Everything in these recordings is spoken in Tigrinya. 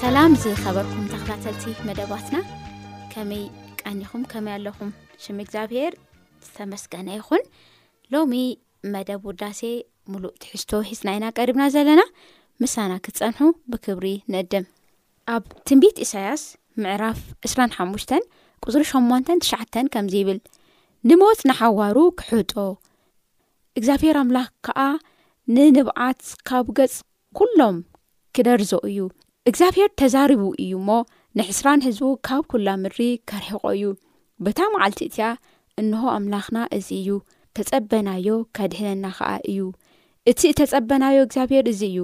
ሰላም ዝኸበርኩም ተክታተልቲ መደባትና ከመይ ቃኒኹም ከመይ ኣለኹም ሽም እግዚኣብሄር ዝተመስገነ ይኹን ሎሚ መደብ ውዳሴ ሙሉእ ትሕዝቶ ሂዝና ኢና ቀሪብና ዘለና ምሳና ክትፀንሑ ብክብሪ ንእድም ኣብ ትንቢት ኢሳያስ ምዕራፍ ዕስራን ሓሙሽተን ቁጽሪ ሸሞንተን ትሽዓተን ከምዚ ይብል ንሞት ንሓዋሩ ክሕጦ እግዚኣብሔር ኣምላኽ ከኣ ንንብዓት ካብ ገጽ ኩሎም ክደርዞ እዩ እግዚኣብሔር ተዛሪቡ እዩ እሞ ንሕስራን ህዝቡ ካብ ኩላ ምድሪ ከርሕቆ እዩ በታ መዓልቲ እቲያ እንሆ ኣምላኽና እዚ እዩ ተጸበናዮ ከድሕነና ከኣ እዩ እቲ እተጸበናዮ እግዚኣብሔር እዚ እዩ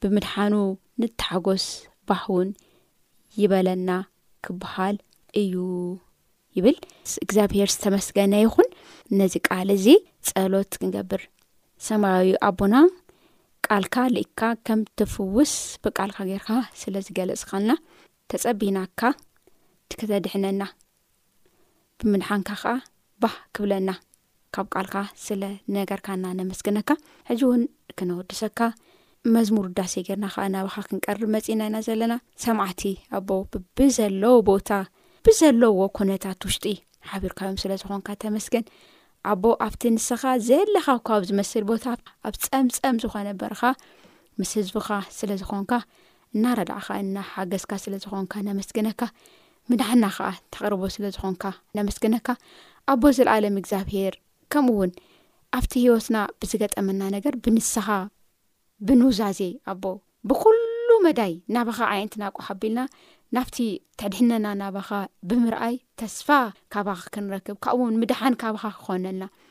ብምድሓኑ ንተሓጎስ ባህ ውን ይበለና ክበሃል እዩ ይብል። እግዚኣብሄር ዝተመስገነ ይኹን ነዚ ቃል እዚ ጸሎት ክንገብር። ሰማያዊ ኣቦና ቃልካ ልኢካ ከም ትፍውስ ብቃልካ ጌርካ ስለ ዝገለጽካልና ተጸቢናካ ትክተድሕነና ብምድሓንካ ከኣ ባህ ክብለና ካብ ቃልካ ስለ ነገርካና ነመስግነካ ሕጂ ውን ክነወድሰካ መዝሙር ውዳሴ ጌርና ከኣ ናባካ ክንቀርብ መጺእና ኢና ዘለና ሰማዕቲ ኣቦ ብብዘለዎ ቦታ ብዘለዎ ኩነታት ውሽጢ ሓቢርካዮም ስለ ዝኾንካ ተመስገን ኣቦ ኣብቲ ንስኻ ዘለካ እኳ ኣብ ዝመስል ቦታ ኣብ ጸምጸም ዝኾነ በርኻ ምስ ህዝብኻ ስለ ዝኾንካ እናረዳዕኻ እና ሓገዝካ ስለ ዝኾንካ ነመስግነካ ምድሓና ከኣ ተቕርቦ ስለ ዝኾንካ ነመስግነካ ኣቦ ዘልኣለም እግዚኣብሄር ከምኡ ውን ኣብቲ ህይወትና ብዝገጠመና ነገር ብንስኻ ብኑዛዜ ኣቦ ብኩሉ መዳይ ናባኻ ዓይነትና ኣቁ ሓቢልና ናብቲ ተድሕነና ናባኻ ብምርኣይ ተስፋ ካባኻ ክንረክብ ካብኡውን ምድሓን ካባኻ ክኾነልና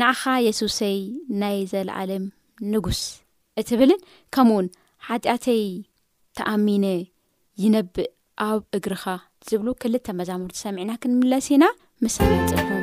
ንዓኻ የሱሰይ ናይ ዘለኣለም ንጉስ እትብልን ከምኡውን ሓጢኣተይ ተኣሚነ ይነብእ ኣብ እግርኻ ዝብሉ ክልተ መዛሙርቲ ሰሚዕና ክንምለስ ኢና ምሳና ጽንሑ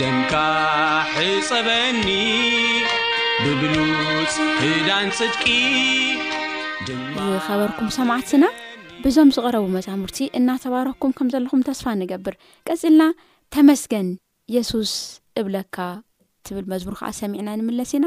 ደምካ ሕጸበኒ ብብሉጽ ክዳን ጽድቂ ዝኸበርኩም ሰማዕትና ብዞም ዝቕረቡ መዛሙርቲ እናተባረኩም ከም ዘለኹም ተስፋ ንገብር ቀጺልና ተመስገን የሱስ እብለካ ትብል መዝሙር ከዓ ሰሚዕና ንምለስ ኢና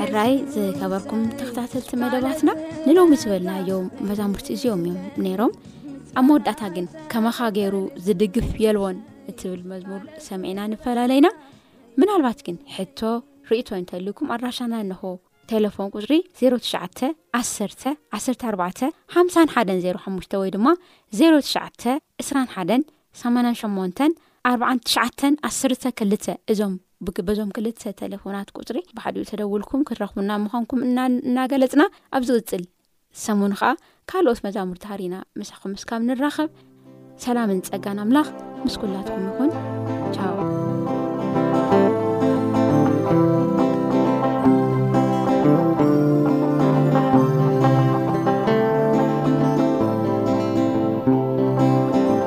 ሕራይ ዝከበርኩም ተኸታተልቲ መደባትና ንሎሚ ዝበልናዮ መዛሙርቲ እዚኦም እዮም ነይሮም ኣብ መወዳእታ ግን ከመኻ ገይሩ ዝድግፍ የልዎን እትብል መዝሙር ሰምዒና ንፈላለዩና ምናልባት ግን ሕቶ ርእቶ እንተልኩም ኣድራሻና እንኾ ቴሌፎን ቁፅሪ 091145105 ወይ ድማ 091288492 እዞም ብክ በዞም ክልተ ተለፎናት ቁጽሪ ብሓዲኡ ተደውልኩም ክትረኽቡና ምዃንኩም እና እናገለጽና ኣብ ዝቕጽል ሰሙን ኸኣ ካልኦት መዛሙርቲ ሃሪና ምሳኹም እስካብ ንራኸብ ሰላምን ጸጋን ኣምላኽ ምስ ኩላትኩም ይኹን ቻው